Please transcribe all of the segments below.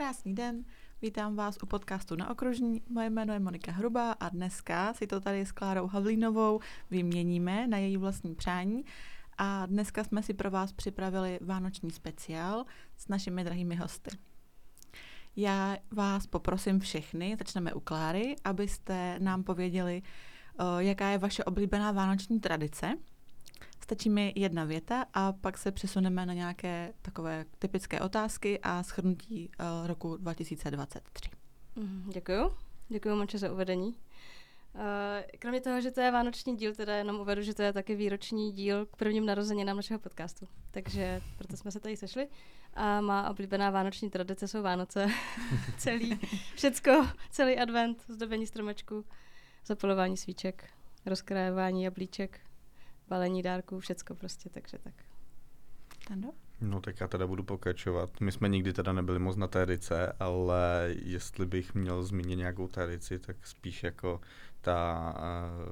Krásný den, vítám vás u podcastu Na okružní. Moje jméno je Monika Hrubá a dneska si to tady s Klárou Havlínovou vyměníme na její vlastní přání. A dneska jsme si pro vás připravili vánoční speciál s našimi drahými hosty. Já vás poprosím všechny, začneme u Kláry, abyste nám pověděli, eh, jaká je vaše oblíbená vánoční tradice – Stačí mi jedna věta a pak se přesuneme na nějaké takové typické otázky a schrnutí uh, roku 2023. Mm, děkuju. Děkuji moc za uvedení. Uh, kromě toho, že to je vánoční díl, teda jenom uvedu, že to je taky výroční díl k prvním narozeninám našeho podcastu. Takže proto jsme se tady sešli. A má oblíbená vánoční tradice jsou Vánoce. celý, všecko, celý advent, zdobení stromečku, zapalování svíček, rozkrajování jablíček, balení dárků, všecko prostě, takže tak. Tando? No tak já teda budu pokračovat. My jsme nikdy teda nebyli moc na tradice, ale jestli bych měl zmínit nějakou tradici, tak spíš jako ta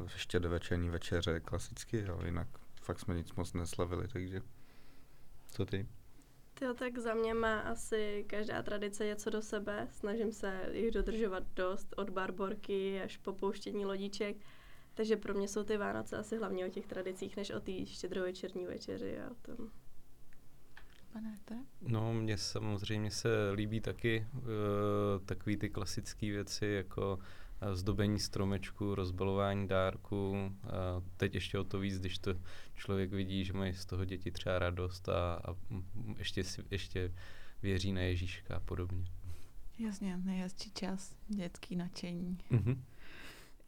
uh, ještě do večerní večeře klasicky, jo, jinak fakt jsme nic moc neslavili, takže co ty? Jo, tak za mě má asi každá tradice něco do sebe. Snažím se jich dodržovat dost, od barborky až po pouštění lodíček. Takže pro mě jsou ty Vánoce asi hlavně o těch tradicích, než o té štědrovečerní večeři a o tom. Pane No, mně samozřejmě se líbí taky uh, takový ty klasické věci, jako uh, zdobení stromečku, rozbalování dárku. Uh, teď ještě o to víc, když to člověk vidí, že mají z toho děti třeba radost a, a ještě, ještě věří na Ježíška a podobně. Jasně, nejhezčí čas, dětský nadšení. Mm-hmm.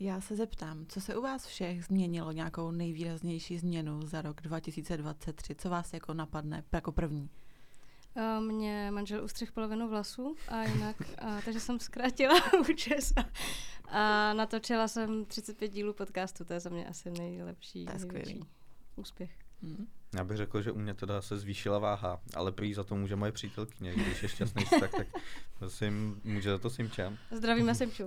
Já se zeptám, co se u vás všech změnilo nějakou nejvýraznější změnu za rok 2023? Co vás jako napadne jako první? Mě manžel ustřih polovinu vlasů a jinak, a, takže jsem zkrátila účes a, a natočila jsem 35 dílů podcastu, to je za mě asi nejlepší, největší úspěch. Hmm. Já bych řekl, že u mě teda se zvýšila váha, ale prý za to může moje přítelkyně, když je šťastný tak, tak prosím, může za to Simča. Zdravíme Simču.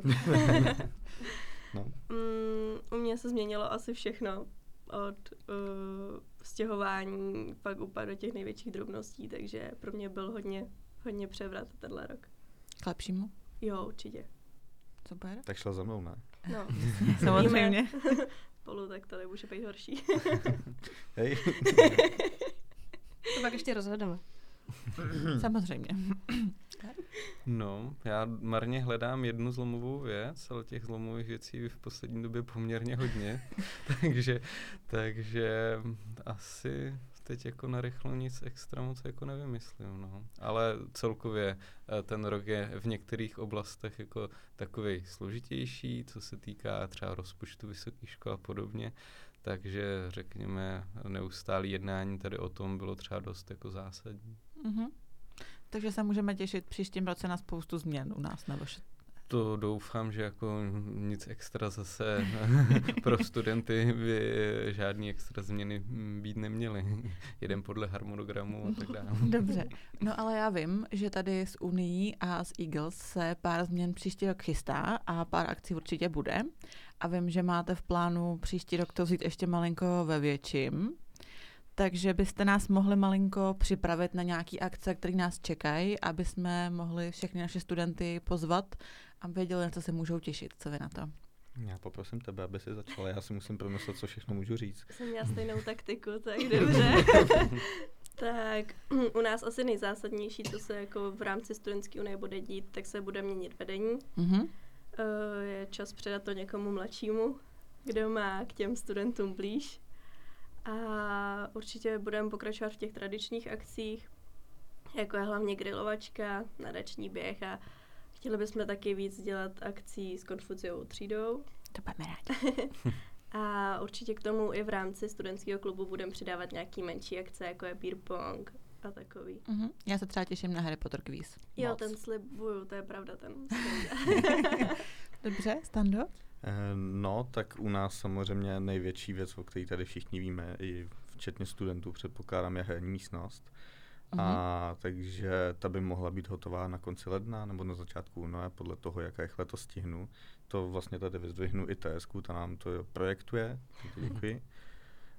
No. Mm, u mě se změnilo asi všechno od uh, stěhování pak úplně do těch největších drobností, takže pro mě byl hodně, hodně převrat tenhle rok. K lepšímu? Jo, určitě. Super. Tak šla za mnou, ne? No. Samozřejmě. Spolu, tak to nemůže být horší. Hej. to pak ještě rozhodneme. Samozřejmě. No, já marně hledám jednu zlomovou věc, ale těch zlomových věcí v poslední době poměrně hodně, takže, takže asi teď jako na rychlo nic extra moc jako nevymyslím, no. Ale celkově eh, ten rok je v některých oblastech jako takový složitější, co se týká třeba rozpočtu vysokých škol a podobně, takže řekněme neustálý jednání tady o tom bylo třeba dost jako zásadní. Mm-hmm. Takže se můžeme těšit příštím roce na spoustu změn u nás, nebo to doufám, že jako nic extra zase pro studenty by žádný extra změny být neměly. Jeden podle harmonogramu a tak dále. Dobře. No ale já vím, že tady s Unii a s Eagles se pár změn příští rok chystá a pár akcí určitě bude. A vím, že máte v plánu příští rok to vzít ještě malinko ve větším. Takže byste nás mohli malinko připravit na nějaké akce, které nás čekají, aby jsme mohli všechny naše studenty pozvat a věděli, na co se můžou těšit. Co vy na to? Já poprosím tebe, aby si začala. Já si musím promyslet, co všechno můžu říct. Jsem měla stejnou taktiku, tak dobře. tak u nás asi nejzásadnější, co se jako v rámci studentské unie bude dít, tak se bude měnit vedení. Mm-hmm. Je čas předat to někomu mladšímu, kdo má k těm studentům blíž. A určitě budeme pokračovat v těch tradičních akcích, jako je hlavně grilovačka, nadační běh a chtěli bychom taky víc dělat akcí s Konfuciovou třídou. To budeme rádi. a určitě k tomu i v rámci studentského klubu budeme přidávat nějaký menší akce, jako je beer pong a takový. Uh-huh. Já se třeba těším na Harry Potter quiz. Jo, Moc. ten slibuju, to je pravda, ten Dobře, Stando? Eh, no, tak u nás samozřejmě největší věc, o které tady všichni víme, i včetně studentů, předpokládám, je herní místnost. Mm-hmm. A mhm. takže ta by mohla být hotová na konci ledna nebo na začátku února, podle toho, jak rychle to stihnu. To vlastně tady vyzdvihnu i TSK, ta nám to projektuje, děkuji.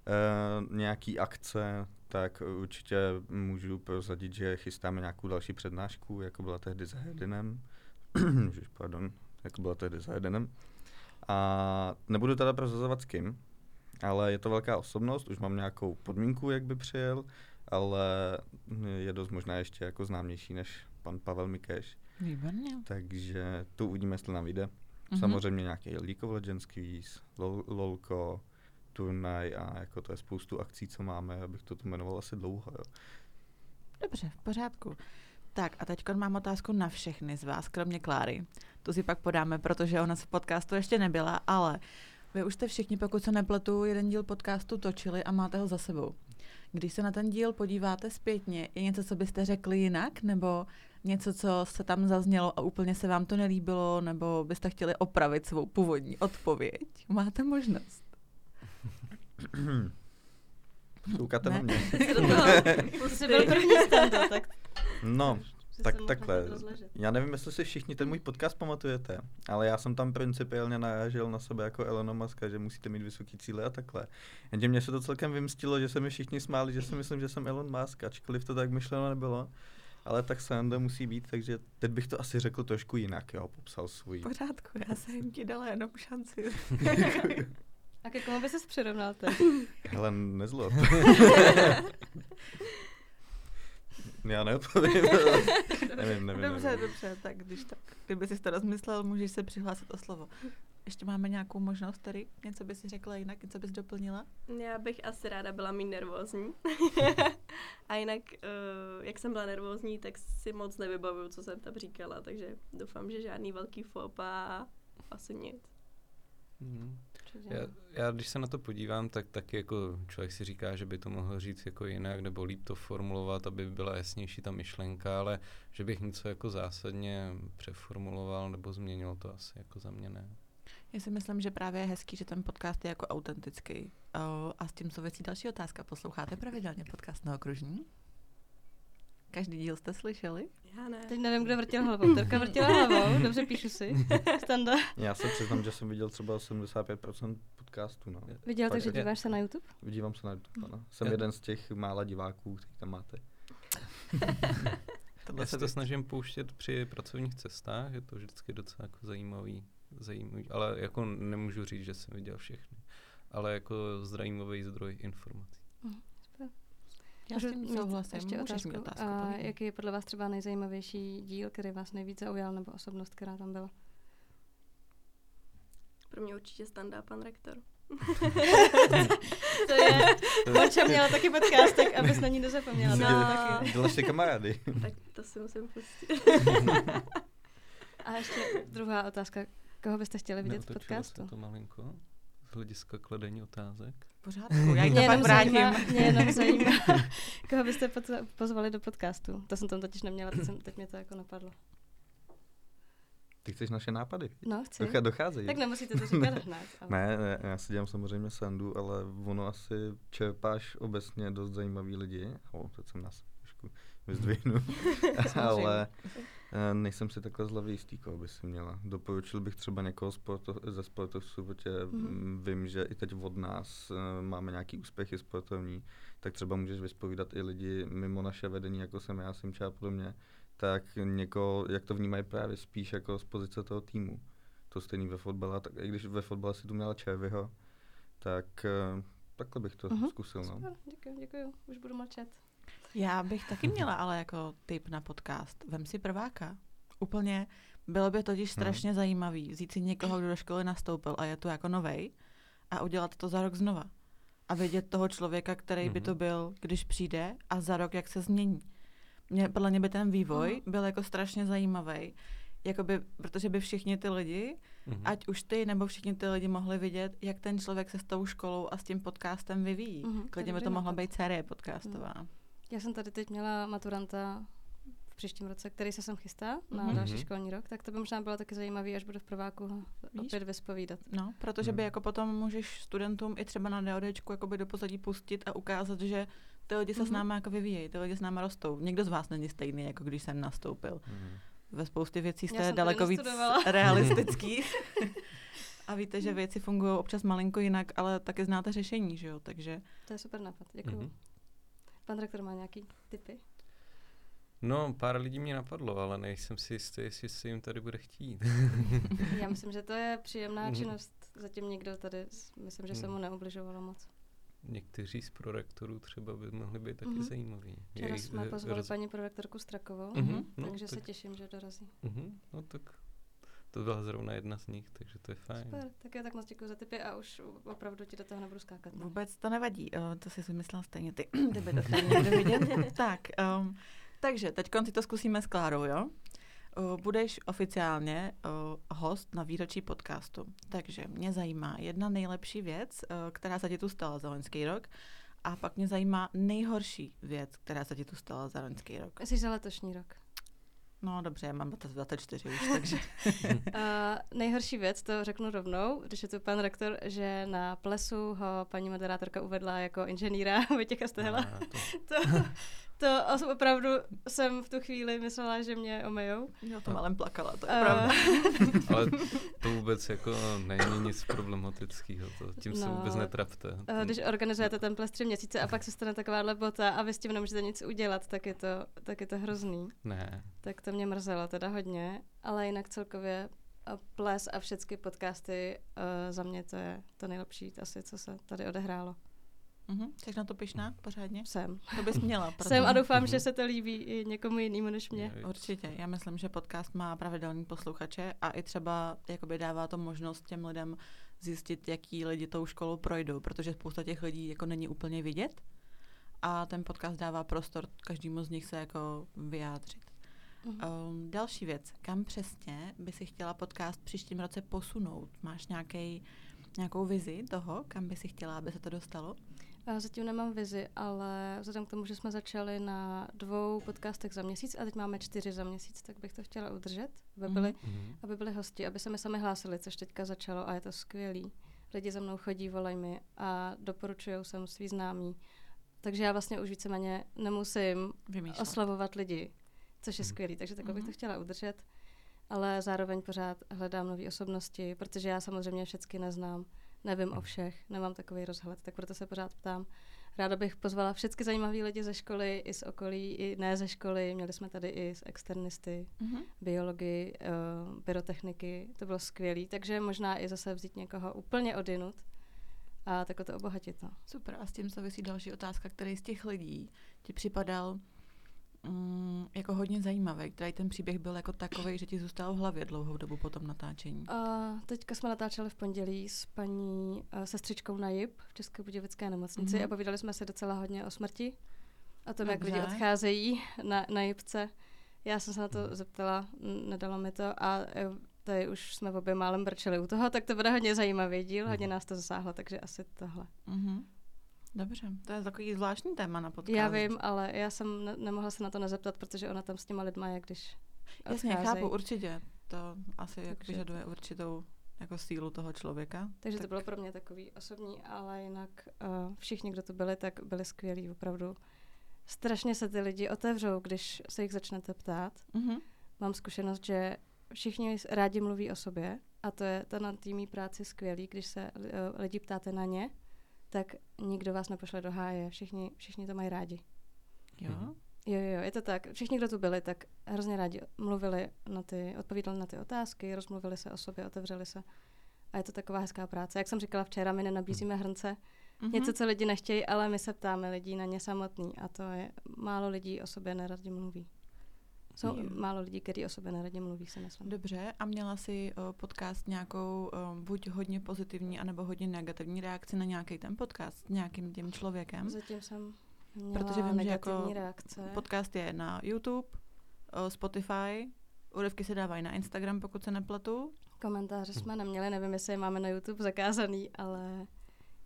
Uh, nějaký akce, tak určitě můžu prozadit, že chystáme nějakou další přednášku, jako byla tehdy za Hedinem. pardon, jako byla tehdy za Hedinem. A nebudu teda prozazovat s kým, ale je to velká osobnost, už mám nějakou podmínku, jak by přijel, ale je dost možná ještě jako známější než pan Pavel Mikeš. Výborně. Takže tu uvidíme, jestli nám vyjde. Mm-hmm. Samozřejmě nějaký League of Legends quiz, lol, LOLko, turnaj a jako to je spoustu akcí, co máme, abych to tu jmenoval asi dlouho. Jo. Dobře, v pořádku. Tak a teď mám otázku na všechny z vás, kromě Kláry. Tu si pak podáme, protože ona se v podcastu ještě nebyla, ale vy už jste všichni, pokud se nepletu, jeden díl podcastu točili a máte ho za sebou. Když se na ten díl podíváte zpětně, je něco, co byste řekli jinak, nebo něco, co se tam zaznělo a úplně se vám to nelíbilo, nebo byste chtěli opravit svou původní odpověď? Máte možnost. Koukáte na mě. Jsi byl první tak... No, tak takhle. Já nevím, jestli si všichni ten můj podcast pamatujete, ale já jsem tam principiálně narážel na sebe jako Elon Musk, že musíte mít vysoký cíle a takhle. Jenže mě se to celkem vymstilo, že se mi všichni smáli, že si myslím, že jsem Elon Musk, ačkoliv to tak myšleno nebylo. Ale tak sranda musí být, takže teď bych to asi řekl trošku jinak, jo, popsal svůj. Pořádku, já jsem ti dala jenom šanci. A ke komu by ses přirovnal teď? Hele, nezlob. Já neodpovím. nevím, nevím. Dobře, nevím. dobře, tak když tak, kdyby jsi to rozmyslel, můžeš se přihlásit o slovo. Ještě máme nějakou možnost tady? Něco bys si řekla jinak? Něco bys doplnila? Já bych asi ráda byla méně nervózní. a jinak, uh, jak jsem byla nervózní, tak si moc nevybavuju, co jsem tam říkala, takže doufám, že žádný velký fop a asi nic. Já, já, když se na to podívám, tak taky jako člověk si říká, že by to mohl říct jako jinak, nebo líp to formulovat, aby byla jasnější ta myšlenka, ale že bych něco jako zásadně přeformuloval nebo změnil, to asi jako za mě ne. Já si myslím, že právě je hezký, že ten podcast je jako autentický. A s tím souvisí další otázka. Posloucháte pravidelně podcast na okružní? Každý díl jste slyšeli? Já ne. Teď nevím, kdo vrtěl hlavou. Terka vrtěla hlavou, dobře píšu si. Standa. Já se přiznám, že jsem viděl třeba 75% podcastů. No. Viděl, takže díváš se na YouTube? Dívám se na YouTube, ano. Jsem jeden z těch mála diváků, který tam máte. Já se to snažím pouštět při pracovních cestách, je to vždycky docela jako zajímavý, zajímavý, ale jako nemůžu říct, že jsem viděl všechny, ale jako zajímavý zdroj informací. Mm. Já s tím souhlasím. Ještě otázku. otázku a jaký je podle vás třeba nejzajímavější díl, který vás nejvíc zaujal, nebo osobnost, která tam byla? Pro mě určitě standá pan rektor. to je, Monča měla taky podcast, tak abys na ní nezapomněla. No. taky. Děláš si kamarády. tak to si musím pustit. a ještě druhá otázka. Koho byste chtěli vidět v podcastu? Se to malinko z hlediska kladení otázek. Pořádku, já ji to pak vrátím. Zajímá, mě jenom zajímá, koho byste pozvali do podcastu. To jsem tam totiž neměla, teď, jsem, teď mě to jako napadlo. Ty chceš naše nápady? No, chci. Docha, docházejí. Tak nemusíte to říkat hned. Ale... Ne, ne, já si dělám samozřejmě sandu, ale ono asi čerpáš obecně dost zajímavý lidi. O, teď jsem nás trošku vyzdvihnu. ale eh, nejsem si takhle zlavý jistý, koho by si měla. Doporučil bych třeba někoho sporto, ze sportovců, protože mm-hmm. vím, že i teď od nás eh, máme nějaký úspěchy sportovní, tak třeba můžeš vyspovídat i lidi mimo naše vedení, jako jsem já, Simča a podobně tak někoho, jak to vnímají právě spíš jako z pozice toho týmu. To stejný ve fotbale, tak i když ve fotbale si tu měla Červyho, tak uh, takhle bych to uh-huh. zkusil. No. Super, děkuji, děkuji, už budu mlčet. Já bych taky měla ale jako tip na podcast. Vem si prváka. Úplně, bylo by totiž mhm. strašně hmm. zajímavý vzít si někoho, kdo do školy nastoupil a je tu jako novej a udělat to za rok znova. A vidět toho člověka, který hmm. by to byl, když přijde a za rok, jak se změní mě, podle mě by ten vývoj uh-huh. byl jako strašně zajímavý, jakoby, protože by všichni ty lidi, uh-huh. ať už ty nebo všichni ty lidi mohli vidět, jak ten člověk se s tou školou a s tím podcastem vyvíjí. Uh-huh. Klidně by to mohla být série podcastová. Uh-huh. Já jsem tady teď měla maturanta v příštím roce, který se sem chystá na mm-hmm. další školní rok, tak to by možná bylo taky zajímavé, až budu v prváku Víš? opět vyspovídat. No, protože mm. by jako potom můžeš studentům i třeba na DODčku jakoby do pozadí pustit a ukázat, že ty lidi se mm-hmm. s mhm. námi jako vyvíjejí, ty lidi s námi rostou. Někdo z vás není stejný, jako když jsem nastoupil. Mm-hmm. Ve spoustě věcí jste daleko víc realistický. A víte, že věci fungují občas malinko jinak, ale taky znáte řešení, že jo? Takže... To je super nápad, děkuji. Mm-hmm. Pan rektor má nějaký tipy? No, pár lidí mě napadlo, ale nejsem si jistý, jestli se jim tady bude chtít. Já myslím, že to je příjemná mhm. činnost. Zatím nikdo tady, myslím, že se mu mhm. neubližovalo moc. Někteří z prorektorů třeba by mohli být taky mm-hmm. zajímaví. Včera jsme pozvali roz... paní prorektorku Strakovou, mm-hmm. no, takže tak... se těším, že dorazí. Mm-hmm. No tak to byla zrovna jedna z nich, takže to je fajn. Super, tak já tak moc děkuji za tipy a už opravdu ti do toho nebudu skákat. Ne? Vůbec to nevadí, uh, to si myslela stejně ty. ty by to chtěl vidět. tak, um, takže teď si to zkusíme s Klárou, jo? Uh, budeš oficiálně uh, host na výročí podcastu. Takže mě zajímá jedna nejlepší věc, uh, která se ti tu stala za loňský rok, a pak mě zajímá nejhorší věc, která se ti tu stala za loňský rok. Jsi za letošní rok. No dobře, mám 24 už, takže... uh, nejhorší věc, to řeknu rovnou, když je tu pan rektor, že na plesu ho paní moderátorka uvedla jako inženýra Vojtěcha Stehla. to... to, to opravdu jsem v tu chvíli myslela, že mě omejou. Já to malem plakala, to je uh, pravda. Ale to vůbec jako není nic problematického, to, tím no, se vůbec netrapte. Uh, když organizujete ten ples tři měsíce a pak se stane taková bota a vy s tím nemůžete nic udělat, tak je to, tak je to hrozný. Ne. Tak to mě mrzelo teda hodně, ale jinak celkově ples a všechny podcasty uh, za mě to je to nejlepší asi, co se tady odehrálo. Mm-hmm. Jsi na to pyšná pořádně? Jsem. To bys měla. Protože... Jsem a doufám, mm-hmm. že se to líbí i někomu jinému než mě. Určitě. Já myslím, že podcast má pravidelný posluchače a i třeba jakoby dává to možnost těm lidem zjistit, jaký lidi tou školou projdou, protože spousta těch lidí jako není úplně vidět a ten podcast dává prostor každému z nich se jako vyjádřit. Mm-hmm. Um, další věc, kam přesně by si chtěla podcast příštím roce posunout? Máš nějaký, nějakou vizi toho, kam by si chtěla, aby se to dostalo? Já zatím nemám vizi, ale vzhledem k tomu, že jsme začali na dvou podcastech za měsíc a teď máme čtyři za měsíc, tak bych to chtěla udržet, aby byli, mm-hmm. aby byli hosti, aby se mi sami hlásili, což teďka začalo a je to skvělý. Lidi za mnou chodí, volají mi a doporučují sem svý známí. Takže já vlastně už víceméně nemusím Vymýšlet. oslavovat lidi, což je mhm. skvělý, takže takhle mm-hmm. bych to mhm. chtěla udržet. Ale zároveň pořád hledám nové osobnosti, protože já samozřejmě všechny neznám nevím o všech, nemám takový rozhled, tak proto se pořád ptám. Ráda bych pozvala všechny zajímavé lidi ze školy, i z okolí, i ne ze školy. Měli jsme tady i z externisty, mm-hmm. biologii, uh, pyrotechniky, to bylo skvělé. Takže možná i zase vzít někoho úplně odinut a takhle to obohatit. No. Super, a s tím souvisí další otázka, který z těch lidí ti připadal mm, jako hodně zajímavý, který ten příběh byl jako takový, že ti zůstal v hlavě dlouhou dobu po tom natáčení. Uh, teďka jsme natáčeli v pondělí s paní uh, sestřičkou na JIP v České budějovické nemocnici mm-hmm. a povídali jsme se docela hodně o smrti. O tom, Dobře. jak lidi odcházejí na, na JIPce. Já jsem se na to zeptala, nedalo mi to a e, tady už jsme obě málem brčeli u toho, tak to bude hodně zajímavý díl, hodně mhm. nás to zasáhlo, takže asi tohle. Mm-hmm. Dobře, to je takový zvláštní téma na podcast. Já vím, ale já jsem ne- nemohla se na to nezeptat, protože ona tam s těma lidma je, když Jasně, odcházejí. chápu, určitě. To asi jak vyžaduje určitou jako sílu toho člověka. Takže tak... to bylo pro mě takový osobní, ale jinak uh, všichni, kdo tu byli, tak byli skvělí, opravdu. Strašně se ty lidi otevřou, když se jich začnete ptát. Mm-hmm. Mám zkušenost, že všichni rádi mluví o sobě a to je to na týmí práci skvělý, když se uh, lidi ptáte na ně, tak nikdo vás nepošle do háje. Všichni, všichni to mají rádi. Jo? Jo, jo, je to tak. Všichni, kdo tu byli, tak hrozně rádi mluvili na ty, odpovídali na ty otázky, rozmluvili se o sobě, otevřeli se. A je to taková hezká práce. Jak jsem říkala včera, my nenabízíme hrnce. Mm-hmm. Něco, co lidi nechtějí, ale my se ptáme lidí na ně samotný. A to je, málo lidí o sobě neradi mluví. Jsou je. málo lidí, kteří o sobě neradě mluví, se myslím. Dobře, a měla si uh, podcast nějakou uh, buď hodně pozitivní, anebo hodně negativní reakci na nějaký ten podcast s nějakým tím člověkem? Zatím jsem měla Protože vím, že jako reakce. podcast je na YouTube, uh, Spotify, úryvky se dávají na Instagram, pokud se nepletu. Komentáře hm. jsme neměli, nevím, jestli je máme na YouTube zakázaný, ale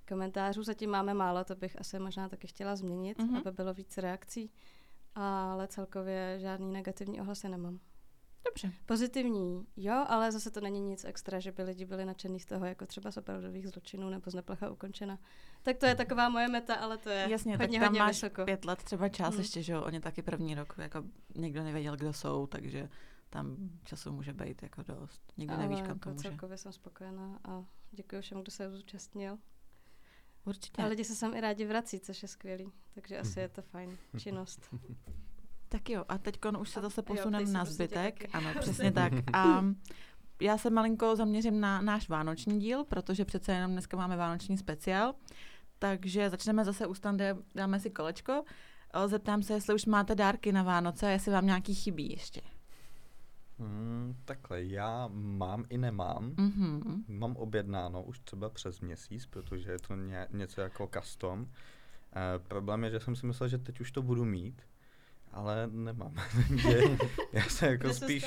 komentářů zatím máme málo, to bych asi možná taky chtěla změnit, mm-hmm. aby bylo víc reakcí ale celkově žádný negativní ohlasy nemám. Dobře. Pozitivní, jo, ale zase to není nic extra, že by lidi byli nadšený z toho, jako třeba z opravdových zločinů nebo z neplecha ukončena. Tak to je taková moje meta, ale to je Jasně, hodně, tak tam hodně máš vysoko. pět let třeba čas hmm. ještě, že jo, oni taky první rok, jako někdo nevěděl, kdo jsou, takže tam času může být jako dost. Nikdy Ale nevíš, kam jako to může. celkově jsem spokojená a děkuji všem, kdo se zúčastnil. Určitě. A lidi se sem i rádi vrací, což je skvělý. Takže asi je to fajn činnost. Tak jo, a teď už se zase jo, posuneme na zbytek. taky. Ano, přesně tak. A já se malinko zaměřím na náš vánoční díl, protože přece jenom dneska máme vánoční speciál. Takže začneme zase u Standy, dáme si kolečko. Zeptám se, jestli už máte dárky na Vánoce a jestli vám nějaký chybí ještě. Hmm, takhle, já mám i nemám. Mhm. Mám objednáno už třeba přes měsíc, protože je to ně, něco jako custom. E, problém je, že jsem si myslel, že teď už to budu mít, ale nemám. Takže já se jako Kde spíš...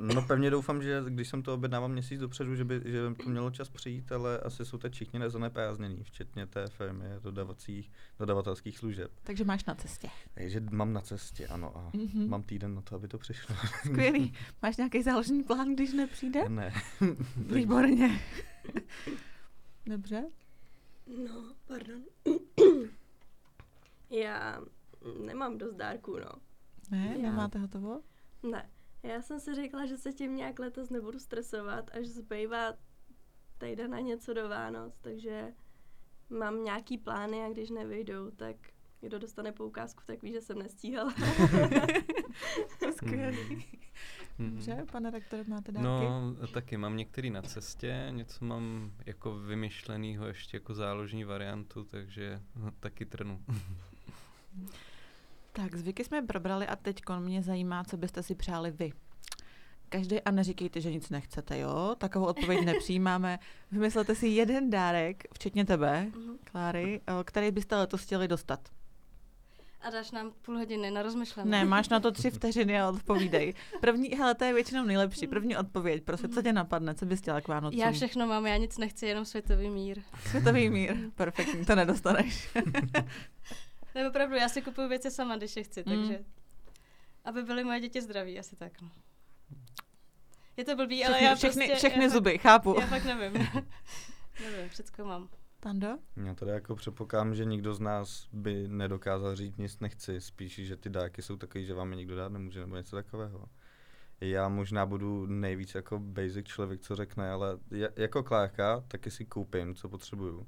No pevně doufám, že když jsem to objednával měsíc dopředu, že by, že by to mělo čas přijít, ale asi jsou teď všichni nezaneprázdnění, včetně té firmy dodavacích, dodavatelských služeb. Takže máš na cestě. Takže mám na cestě, ano, a Mhm. mám týden na to, aby to přišlo. Skvělý. Máš nějaký záložní plán, když nepřijde? ne. Výborně. Dobře. No, pardon. Já nemám dost dárků, no. Ne, Já. nemáte hotovo? Ne. Já jsem si řekla, že se tím nějak letos nebudu stresovat, až zbývá týden na něco do Vánoc, takže mám nějaký plány a když nevyjdou, tak kdo dostane poukázku, tak ví, že jsem nestíhala. Skvělý. Mhm. Dobře, pane rektore, máte dárky? No, taky mám některý na cestě, něco mám jako vymyšlenýho ještě jako záložní variantu, takže no, taky trnu. Tak, zvyky jsme probrali a teď mě zajímá, co byste si přáli vy. Každý, a neříkejte, že nic nechcete, jo? Takovou odpověď nepřijímáme. Vymyslete si jeden dárek, včetně tebe, Mhm. Kláry, který byste letos chtěli dostat. A dáš nám půl hodiny na rozmyšlenou. Ne, máš na to tři vteřiny a odpovídej. První, hele, to je většinou nejlepší. První odpověď, prostě, co tě napadne, co bys chtěla k Vánocům? Já všechno mám, já nic nechci, jenom světový mír. Světový mír, perfektní, to nedostaneš. Ne, opravdu, já si kupuju věci sama, když je chci, Mm. takže... Aby byly moje děti zdraví, asi tak. Je to blbý, ale Všechny, já všechny, prostě... všechny já zuby, chápu. Fakt, já fakt nevím. nevím, všecko mám. Tando? Já tady jako předpokládám, že nikdo z nás by nedokázal říct nic nechci, spíš, že ty dárky jsou takový, že vám je nikdo dát nemůže, nebo něco takového. Já možná budu nejvíc jako basic člověk, co řekne, ale ja- jako Klárka taky si koupím, co potřebuju.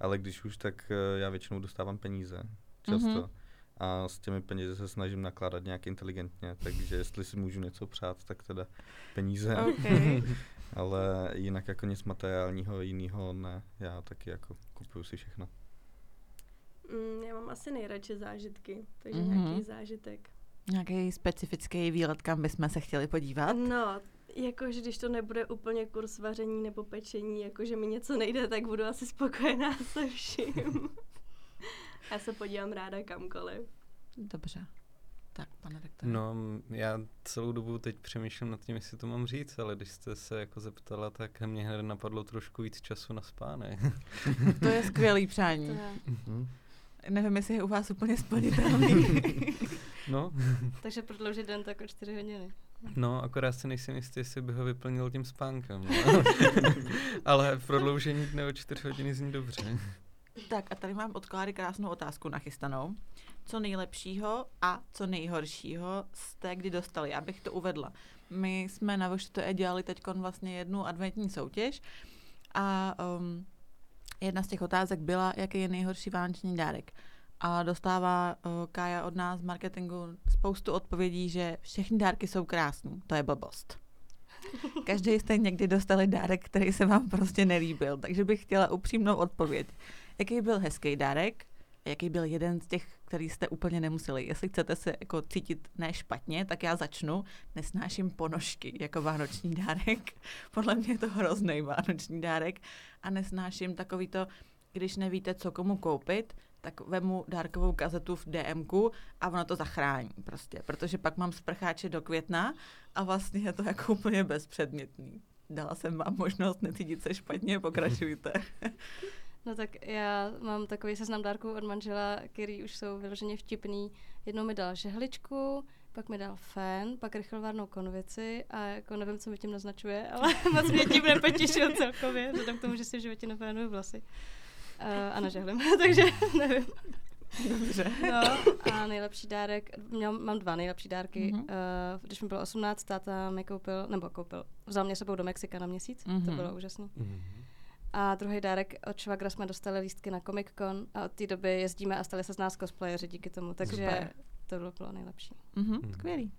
Ale když už, tak eh, já většinou dostávám peníze. Často. Mhm. Mm-hmm. A s těmi penězi se snažím nakládat nějak inteligentně, takže jestli si můžu něco přát, tak teda peníze. OK. Ale jinak jako nic materiálního jiného ne. Já taky jako kupuju si všechno. Mm, já mám asi nejradši zážitky, takže Mhm. mm-hmm. nějaký zážitek. Nějaký specifický výlet, kam bychom se chtěli podívat? No, jakože když to nebude úplně kurz vaření nebo pečení, jakože mi něco nejde, tak budu asi spokojená se vším. Já se podívám ráda kamkoliv. Dobře. Tak, pane rektore. No, já celou dobu teď přemýšlím nad tím, jestli to mám říct, ale když jste se jako zeptala, tak mě hned napadlo trošku víc času na spánek. To je skvělý přání. je. Hm? Nevím, jestli je u vás úplně splnitelný. No, Takže prodloužit den tak o čtyři hodiny. no, akorát si nejsem jistý, jestli by ho vyplnil tím spánkem. No. ale prodloužení dne o čtyři hodiny zní dobře. Tak a tady mám od Kláry krásnou otázku nachystanou. Co nejlepšího a co nejhoršího jste kdy dostali? Abych to uvedla. My jsme na VŠTE dělali teď vlastně jednu adventní soutěž a um, jedna z těch otázek byla, jaký je nejhorší vánoční dárek. A dostává uh, Kája od nás z marketingu spoustu odpovědí, že všechny dárky jsou krásné. To je blbost. Každý jste někdy dostali dárek, který se vám prostě nelíbil, takže bych chtěla upřímnou odpověď. Jaký byl hezký dárek? Jaký byl jeden z těch, který jste úplně nemuseli? Jestli chcete se jako cítit ne špatně, tak já začnu. Nesnáším ponožky jako vánoční dárek. Podle mě je to hrozný vánoční dárek. A nesnáším takový to, když nevíte, co komu koupit, tak vemu dárkovou kazetu v DMku a ono to zachrání prostě, protože pak mám sprcháče do května a vlastně je to jako úplně bezpředmětný. Dala jsem vám možnost necítit se špatně, pokračujte. No tak já mám takový seznam dárků od manžela, který už jsou vyloženě vtipný. Jednou mi dal žehličku, pak mi dal fén, pak rychlovárnou konvici a jako nevím, co mi tím naznačuje, ale moc mě tím nepotěšil celkově, vzhledem k tomu, že si v životě nefénuju vlasy. Uh, a nežehlím, takže nevím. Dobře. No a nejlepší dárek, měl, mám dva nejlepší dárky. Mm-hmm. Uh, když mi bylo 18, táta mi koupil, nebo koupil, vzal mě sebou do Mexika na měsíc, mm-hmm. to bylo úžasné. Mm-hmm. A druhý dárek od Švagra jsme dostali lístky na Comic Con a od té doby jezdíme a stali se z nás cosplayeři díky tomu, takže Super. to bylo, bylo nejlepší. Mm-hmm, skvělý.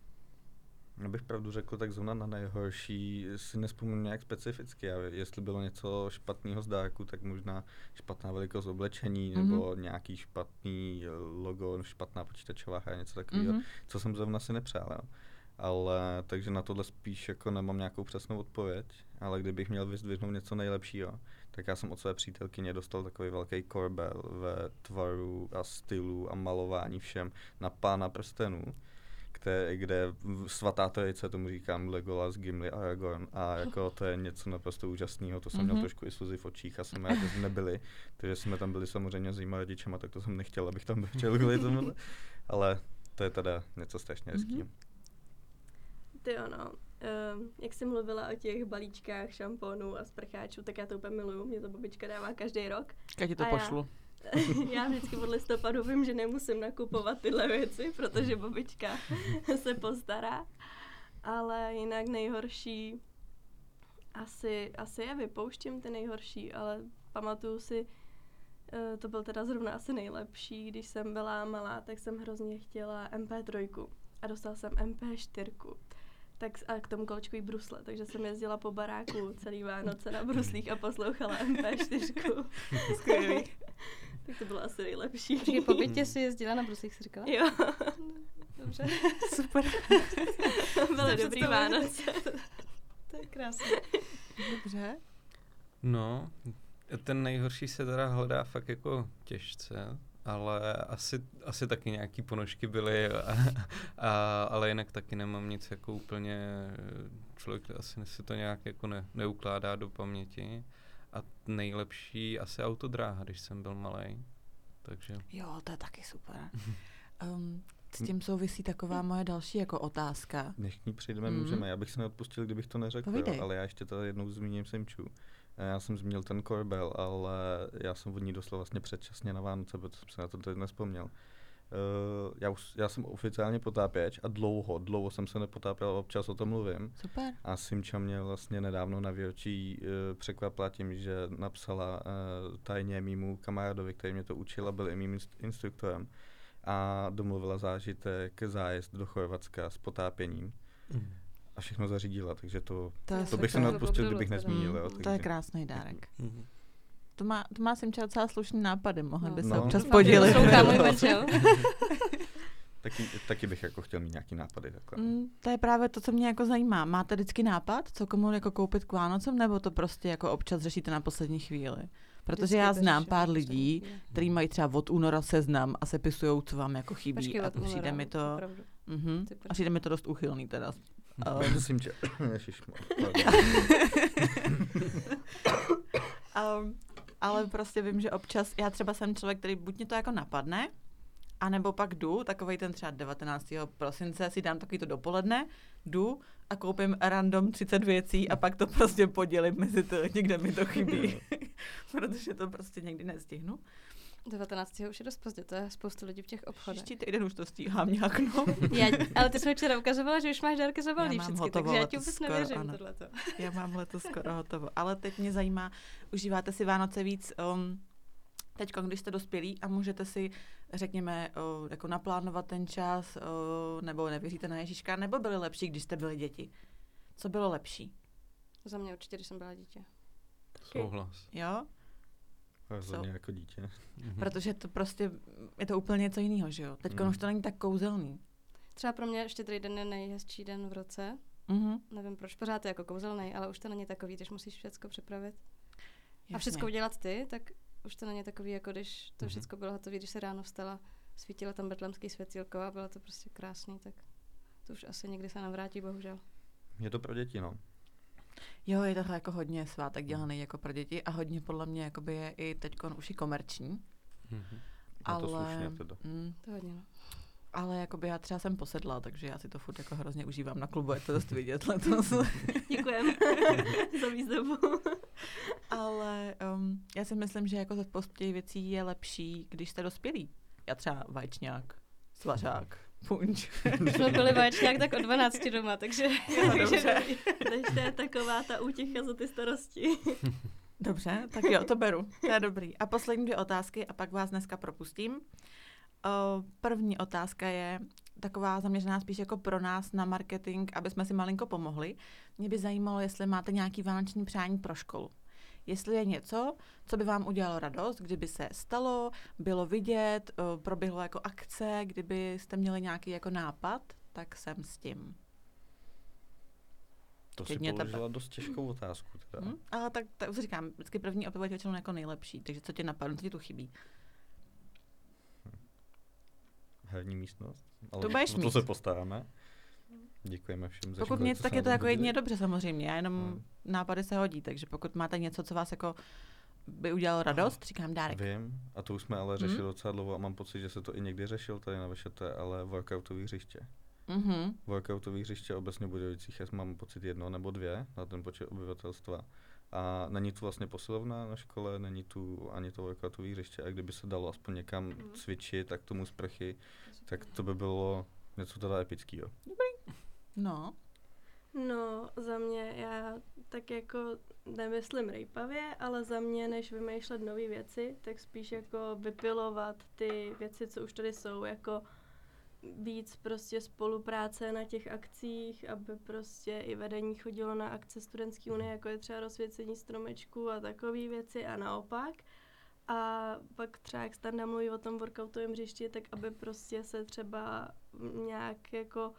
Abych pravdu řekl, tak zóna na nejhorší si nespomínám nějak specificky. A jestli bylo něco špatného z dárku, tak možná špatná velikost oblečení mm-hmm. nebo nějaký špatný logo, špatná počítačová hra, něco takového, mm-hmm. co jsem zrovna si nepřál. Jo. Ale takže na tohle spíš jako nemám nějakou přesnou odpověď, ale kdybych měl vyzdvihnout něco nejlepšího, tak já jsem od své přítelkyně dostal takový velký korbel ve tvaru a stylu a malování všem na pána prstenů kde, kde svatá trojice, tomu říkám Legolas, Gimli Aragorn a jako to je něco naprosto úžasného, to jsem mm-hmm. měl mhm. trošku i slzy v očích a jsem rád, že jsme nebyli, protože jsme tam byli samozřejmě s rodičem rodičema, tak to jsem nechtěl, abych tam byl kvůli tomu, ale to je teda něco strašně hezkého. Mm-hmm. Ty ano, Um, jak jsi mluvila o těch balíčkách šampónů a sprcháčů, tak já to úplně miluju. Mě to babička dává každý rok. Já ti to a pošlu. Já, já vždycky od listopadu vím, že nemusím nakupovat tyhle věci, protože babička se postará. Ale jinak nejhorší asi, asi je vypouštím ty nejhorší, ale pamatuju si, eh, to byl teda zrovna asi nejlepší, když jsem byla malá, tak jsem hrozně chtěla MP3 a dostala jsem MP4 tak a k tomu kolečkový brusle, takže jsem jezdila po baráku celý Vánoce na bruslích a poslouchala MP4. Skvělý. tak to bylo asi nejlepší. Takže po bytě si jezdila na bruslích, jsi říkala? Jo. Dobře. Super. Byly dobrý Vánoce. to je krásné. Dobře. No, ten nejhorší se teda hledá fakt jako těžce, ale asi, asi taky nějaký ponožky byly, a, a, ale jinak taky nemám nic jako úplně, člověk asi si to nějak jako ne, neukládá do paměti. A nejlepší asi autodráha, když jsem byl malý. Takže... Jo, to je taky super. um, s tím souvisí taková moje další jako otázka. Než k ní přijdeme, mm. můžeme. Já bych se neodpustil, kdybych to neřekl, jo, ale já ještě to jednou zmíním Simču. Já jsem zmínil ten korbel, ale já jsem od ní dostal vlastně předčasně na Vánoce, protože jsem se na to teď nespomněl. Uh, já, už, já jsem oficiálně potápěč a dlouho, dlouho jsem se nepotápěl, občas o tom mluvím. Super. A Simča mě vlastně nedávno na výročí uh, překvapila tím, že napsala uh, tajně mýmu kamarádovi, který mě to učil a byl i mým instruktorem a domluvila zážitek zájezd do Chorvatska s potápěním. Mm a všechno zařídila, takže to, to, to bych se neodpustil, kdybych nezmínil. Jo, takže. To je krásný dárek. Mm-hmm. To má, to má Simča docela slušný nápady, mohl by se no. občas podělit. taky, taky bych jako chtěl mít nějaký nápady. Takhle. Mm, to je právě to, co mě jako zajímá. Máte vždycky nápad, co komu jako koupit k Vánocem, nebo to prostě jako občas řešíte na poslední chvíli? Protože vždycky já znám pár lidí, kteří mají třeba od února seznam a sepisují, co vám jako chybí. Počkej, a přijde mi to, uh-huh, a přijde mi to dost uchylný teda Um, Prosím tě. um, ale prostě vím, že občas, já třeba jsem člověk, který buď mě to jako napadne, a nebo pak jdu, takový ten třeba 19. prosince si dám takový to dopoledne, jdu a koupím random 30 věcí a pak to prostě podělím mezi to, někde mi to chybí, protože to prostě někdy nestihnu. 19. už je dost pozdě, to je spoustu lidí v těch obchodech. Příští týden už to stíhám nějak, no. já, ale ty jsi včera ukazovala, že už máš dárky zabalný všechny, takže já ti vůbec skoro, nevěřím ano. tohleto. já mám letos skoro hotovo. Ale teď mě zajímá, užíváte si Vánoce víc um, teď, když jste dospělí a můžete si, řekněme, uh, jako naplánovat ten čas, uh, nebo nevěříte na Ježíška, nebo byly lepší, když jste byli děti? Co bylo lepší? Za mě určitě, když jsem byla dítě. Souhlas. Jo? Rozhodně jako dítě. Mhm. Protože to prostě je to úplně něco jiného, že jo? Teď mm. už to není tak kouzelný. Třeba pro mě štědrý den je nejhezčí den v roce. Mm-hmm. Nevím proč, pořád je jako kouzelný, ale už to není takový, když musíš všechno připravit. Jasně. A všechno udělat ty, tak už to není takový, jako když to mm-hmm. všechno bylo hotové, když se ráno vstala, svítilo tam betlemský světílko a bylo to prostě krásný, tak to už asi nikdy se nevrátí, bohužel. Je to pro děti, no. Jo, je tohle jako hodně svátek dělaný jako pro děti a hodně podle mě jakoby je i teď už i komerční. Mm-hmm. Ale, to slušně teda. Mm, to hodně, no. Ale jakoby já třeba jsem posedla, takže já si to furt jako hrozně užívám na klubu, je to dost vidět letos. Děkujem za výzdobu. Ale um, já si myslím, že jako ze spoustě věcí je lepší, když jste dospělí. Já třeba vajčňák, svařák, punč. jsme byli vajčňák tak od 12 doma, takže... Jo, dobře. Takže to je taková ta útěcha za ty starosti. Dobře, tak jo, to beru. To je dobrý. A poslední dvě otázky a pak vás dneska propustím. O, první otázka je taková zaměřená spíš jako pro nás na marketing, aby jsme si malinko pomohli. Mě by zajímalo, jestli máte nějaký vánoční přání pro školu. Jestli je něco, co by vám udělalo radost, kdyby se stalo, bylo vidět, o, proběhlo jako akce, kdybyste měli nějaký jako nápad, tak jsem s tím. To si Klidně položila tebe. dost těžkou otázku. Teda. Hm? Ale tak, tak už říkám, vždycky první odpověď většinou jako nejlepší, takže co tě napadne, co ti tu chybí. Herní místnost. Ale To budeš o to mít. se postaráme. Děkujeme všem za Pokud nic, tak je to jako jedině dobře samozřejmě, já jenom Hmm. nápady se hodí, takže pokud máte něco, co vás jako by udělalo radost, říkám dárek. Vím, a to už jsme ale řešili docela dlouho a mám pocit, že se to i někdy řešil tady na VŠT, ale workoutové hřiště. Mhm. Workoutové hřiště obecně v Budějovicích, já mám pocit jedno nebo dvě na ten počet obyvatelstva. A není tu vlastně posilovna na škole, není tu ani to workoutové hřiště a kdyby se dalo aspoň někam cvičit, tak tomu sprchy, tak to by bylo něco teda epického. No, No, za mě já tak jako nemyslím rejpavě, ale za mě, než vymýšlet nové věci, tak spíš jako vypilovat ty věci, co už tady jsou, jako víc prostě spolupráce na těch akcích, aby prostě i vedení chodilo na akce studentské unie, jako je třeba rozsvěcení stromečků a takové věci a naopak. A pak třeba, jak Standa mluví o tom workoutovém hřišti, tak aby prostě se třeba nějak jako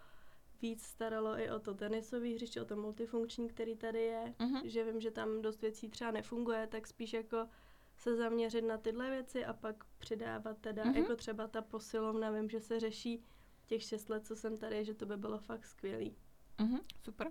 víc staralo i o to tenisové hřiště, o to multifunkční, který tady je, Mhm. že vím, že tam dost věcí třeba nefunguje, tak spíš jako se zaměřit na tyhle věci a pak přidávat teda, Mhm. jako třeba ta posilovna, vím, že se řeší těch šest let, co jsem tady, že to by bylo fakt skvělý. mhm, super.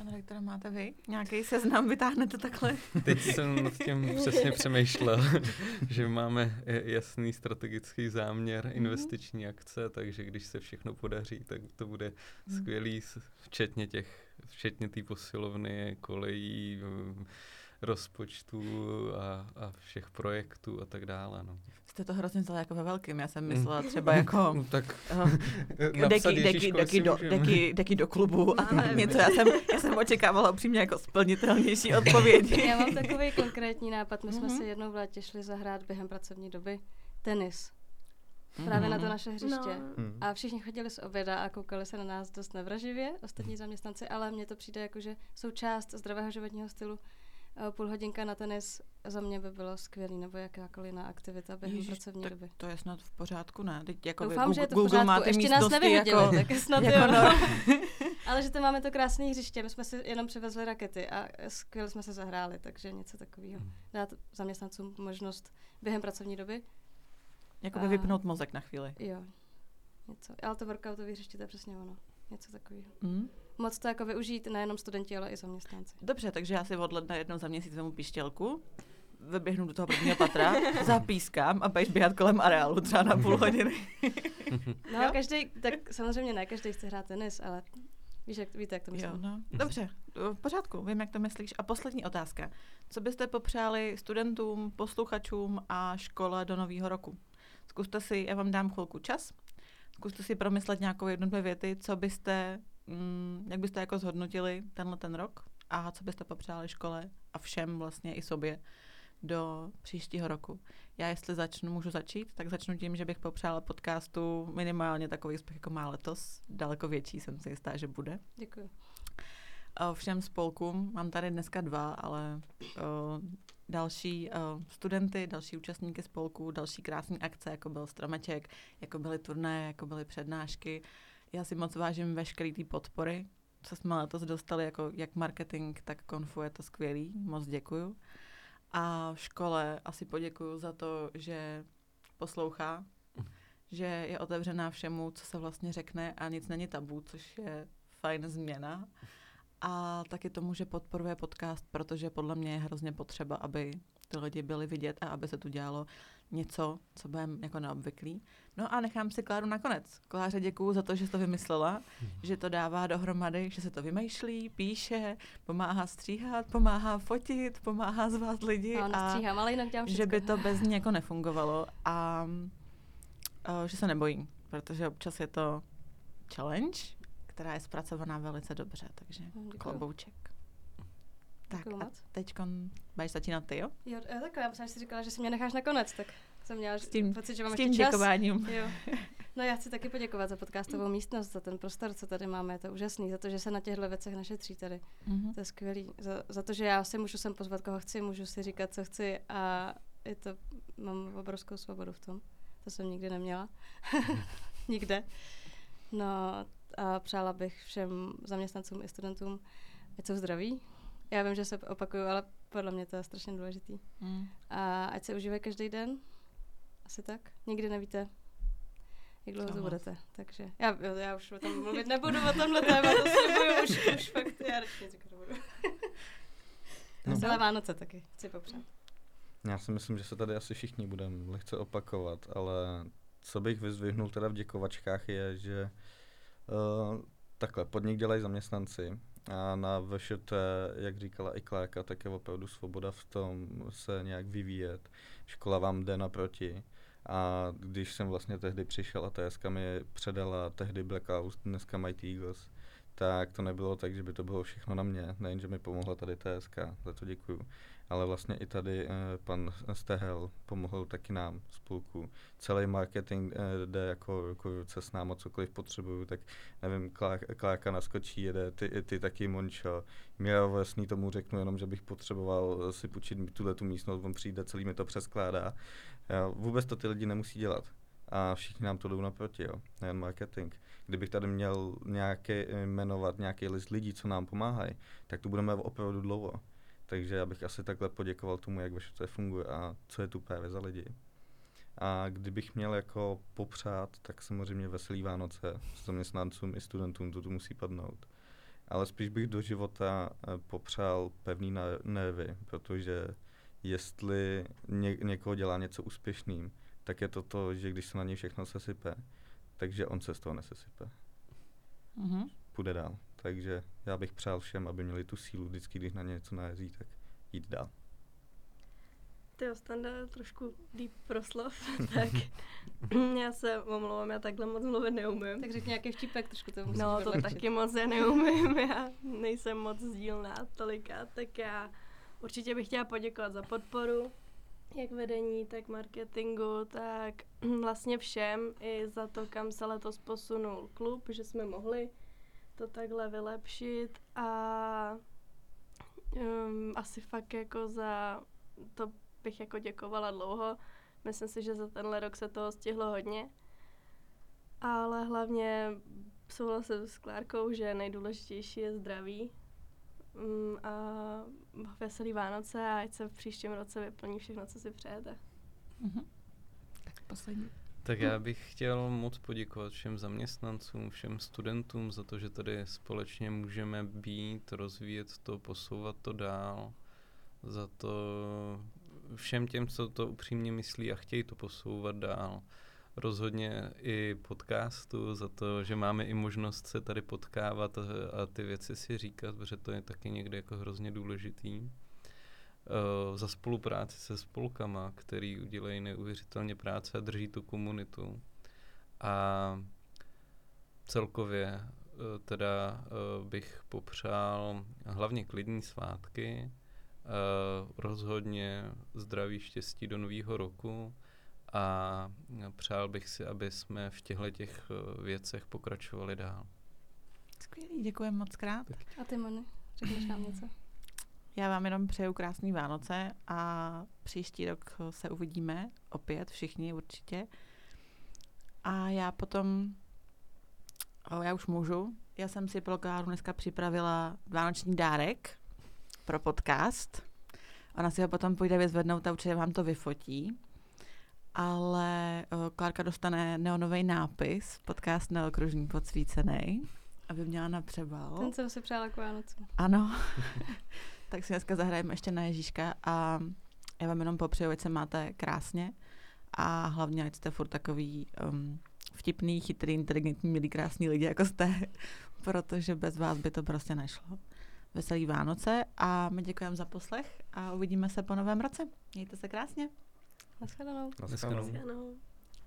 Pane rektore, máte vy nějaký seznam, vytáhnete takhle? Teď jsem nad tím přesně přemýšlel, že máme jasný strategický záměr, Mhm. investiční akce, takže když se všechno podaří, tak to bude Mhm. skvělý, včetně těch, včetně té posilovny, kolejí, rozpočtů a, a všech projektů a tak dále. No. Jste to hrozně vzali jako ve velkým, já jsem Mm. myslela třeba jako No, tak napsat deky, deky, deky, do, deky, deky do klubu a Ale- něco. Já jsem, já jsem očekávala upřímně jako splnitelnější odpovědi. Já mám takový konkrétní nápad. My jsme Mhm. si jednou v létě šli zahrát během pracovní doby tenis. Právě na to Mhm. naše hřiště. No, Hmm. A všichni chodili z oběda a koukali se na nás dost nevraživě, ostatní zaměstnanci, ale mně to přijde jako, že součást zdravého životního stylu půl hodinka na tenis za mě by bylo skvělý, nebo jakákoliv jiná aktivita během Ježiš, pracovní tak doby. To je snad v pořádku, ne? Teď jako Doufám, že je to v Google pořádku. má ty Ještě nás nevyhodili, jako, tak snad jako jo. no. Ale že to máme to krásné hřiště, my jsme si jenom přivezli rakety a skvěle jsme se zahráli, takže něco takového. Hmm. Dát zaměstnancům možnost během pracovní doby. Jakoby A- vypnout mozek na chvíli. Jo, něco. Ale to workoutové hřiště, to je přesně ono. Něco takového. Mm. Moc to jako využít nejenom studenti, ale i zaměstnanci. Dobře, takže já si od ledna jednou za měsíc vemu pištělku, vyběhnu do toho prvního patra, zapískám a budeš běhat kolem areálu třeba na půl hodiny. No Jo? každý, tak samozřejmě ne každý chce hrát tenis, ale víš, jak, víte, jak to myslím. Jo, no. Dobře, v pořádku, vím, jak to myslíš. A poslední otázka. Co byste popřáli studentům, posluchačům a škole do nového roku? Zkuste si, já vám dám chvilku čas, zkuste si promyslet nějakou jednu, dvě věty, co byste, mm, jak byste jako zhodnotili tenhle ten rok a co byste popřáli škole a všem vlastně i sobě do příštího roku. Já jestli začnu, můžu začít, tak začnu tím, že bych popřála podcastu minimálně takový úspěch, jako má letos. Daleko větší jsem si jistá, že bude. Děkuji. A všem spolkům, mám tady dneska dva, ale o, další o, studenty, další účastníky spolku, další krásné akce, jako byl stromeček, jako byly turné, jako byly přednášky. Já si moc vážím veškerý té podpory, co jsme letos dostali, jako jak marketing, tak konfu, je to skvělý, moc děkuju. A v škole asi poděkuju za to, že poslouchá, že je otevřená všemu, co se vlastně řekne a nic není tabu, což je fajn změna. A taky tomu, že podporuje podcast, protože podle mě je hrozně potřeba, aby ty lidi byli vidět a aby se tu dělalo něco, co bude jako neobvyklý. No a nechám si Kláru nakonec. Kláře děkuju za to, že jsi to vymyslela, hmm. že to dává dohromady, že se to vymýšlí, píše, pomáhá stříhat, pomáhá fotit, pomáhá zvát lidi. No, a stříhám, ale jinak dělám Že by to bez ní jako nefungovalo a, a že se nebojím, protože občas je to challenge, která je zpracovaná velice dobře, takže Děkuju. klobouček. Tak a teď budeš začínat ty, jo? Jo, takhle, já jsem si říkala, že si mě necháš nakonec, tak jsem měla s tím, pocit, že mám s tím ještě děkováním. Jo. No já chci taky poděkovat za podcastovou místnost, za ten prostor, co tady máme, je to úžasný, za to, že se na těchto věcech našetří tady. Mm-hmm. To je skvělý. Za, za to, že já si můžu sem pozvat, koho chci, můžu si říkat, co chci a je to, mám obrovskou svobodu v tom. To jsem nikdy neměla. Nikde. No a přála bych všem zaměstnancům i studentům, ať jsou zdraví. Já vím, že se opakuju, ale podle mě to je strašně důležitý. Mm. A ať se užívají každý den, asi tak. Nikdy nevíte, jak dlouho to budete. Takže já, já už o tom mluvit nebudu, o tomhle tématu slibuju, už, už fakt já radši nic nebudu. no. Celé Vánoce taky chci popřát. Já si myslím, že se tady asi všichni budeme lehce opakovat, ale co bych vyzvihnul teda v děkovačkách je, že uh, takhle, podnik dělají zaměstnanci a na VŠT, jak říkala i Klárka, tak je opravdu svoboda v tom se nějak vyvíjet. Škola vám jde naproti. A když jsem vlastně tehdy přišel a TSK mi předala tehdy Blackout, dneska Mighty Eagles, tak to nebylo tak, že by to bylo všechno na mě. Nejen, že mi pomohla tady TSK, za to děkuju ale vlastně i tady eh, pan Stehel pomohl taky nám spolku. Celý marketing eh, jde jako, jako ruce s náma, cokoliv potřebuju, tak nevím, Klárka naskočí, jede, ty, ty taky Mončo. Míra Vesný tomu řeknu jenom, že bych potřeboval si půjčit tuhle tu místnost, on přijde, celý mi to přeskládá. Já, vůbec to ty lidi nemusí dělat. A všichni nám to jdou naproti, jo, nejen marketing. Kdybych tady měl nějaké, jmenovat nějaký list lidí, co nám pomáhají, tak to budeme opravdu dlouho. Takže já bych asi takhle poděkoval tomu, jak vaše to funguje a co je tu právě za lidi. A kdybych měl jako popřát, tak samozřejmě veselý Vánoce s zaměstnancům i studentům, to tu musí padnout. Ale spíš bych do života eh, popřál pevný nervy, protože jestli ně, někoho dělá něco úspěšným, tak je to to, že když se na něj všechno sesype, takže on se z toho nesesype. Mm-hmm. Půjde dál. Takže já bych přál všem, aby měli tu sílu vždycky, když na něco najezí, tak jít dál. Ty Standa trošku líp proslov, tak já se omlouvám, já takhle moc mluvit neumím. Tak řekni nějaký vtipek, trošku to musíš No, to taky moc já neumím, já nejsem moc sdílná tolika, tak já určitě bych chtěla poděkovat za podporu, jak vedení, tak marketingu, tak vlastně všem i za to, kam se letos posunul klub, že jsme mohli to takhle vylepšit a um, asi fakt jako za to bych jako děkovala dlouho. Myslím si, že za tenhle rok se toho stihlo hodně. Ale hlavně souhlasím s Klárkou, že nejdůležitější je zdraví um, a veselý Vánoce a ať se v příštím roce vyplní všechno, co si přejete. Mm-hmm. Tak poslední. Tak já bych chtěl moc poděkovat všem zaměstnancům, všem studentům za to, že tady společně můžeme být, rozvíjet to, posouvat to dál, za to všem těm, co to upřímně myslí a chtějí to posouvat dál. Rozhodně i podcastu, za to, že máme i možnost se tady potkávat a, a ty věci si říkat, protože to je taky někdy jako hrozně důležitý. Uh, za spolupráci se spolkama, který udělají neuvěřitelně práce a drží tu komunitu. A celkově uh, teda uh, bych popřál hlavně klidní svátky, rozhodně zdraví, štěstí do nového roku a přál bych si, aby jsme v těchto těch věcech pokračovali dál. Skvělý, děkujeme moc krát. A ty, Moni, řekneš nám něco? Já vám jenom přeju krásný Vánoce a příští rok se uvidíme opět, všichni určitě. A já potom, o, já už můžu, já jsem si pro Kláru dneska připravila vánoční dárek pro podcast. Ona si ho potom půjde vyzvednout a určitě vám to vyfotí. Ale o, Klárka dostane neonový nápis, podcast neokružní podsvícený, aby měla na přebal. Ten jsem si přála k Vánocu. Ano. tak si dneska zahrajeme ještě na Ježíška a já vám jenom popřeju, ať se máte krásně a hlavně, ať jste furt takový um, vtipný, chytrý, inteligentní, milý, krásný lidi, jako jste, protože bez vás by to prostě nešlo. Veselý Vánoce a my děkujeme za poslech a uvidíme se po novém roce. Mějte se krásně. Naschledanou. Naschledanou. Ano.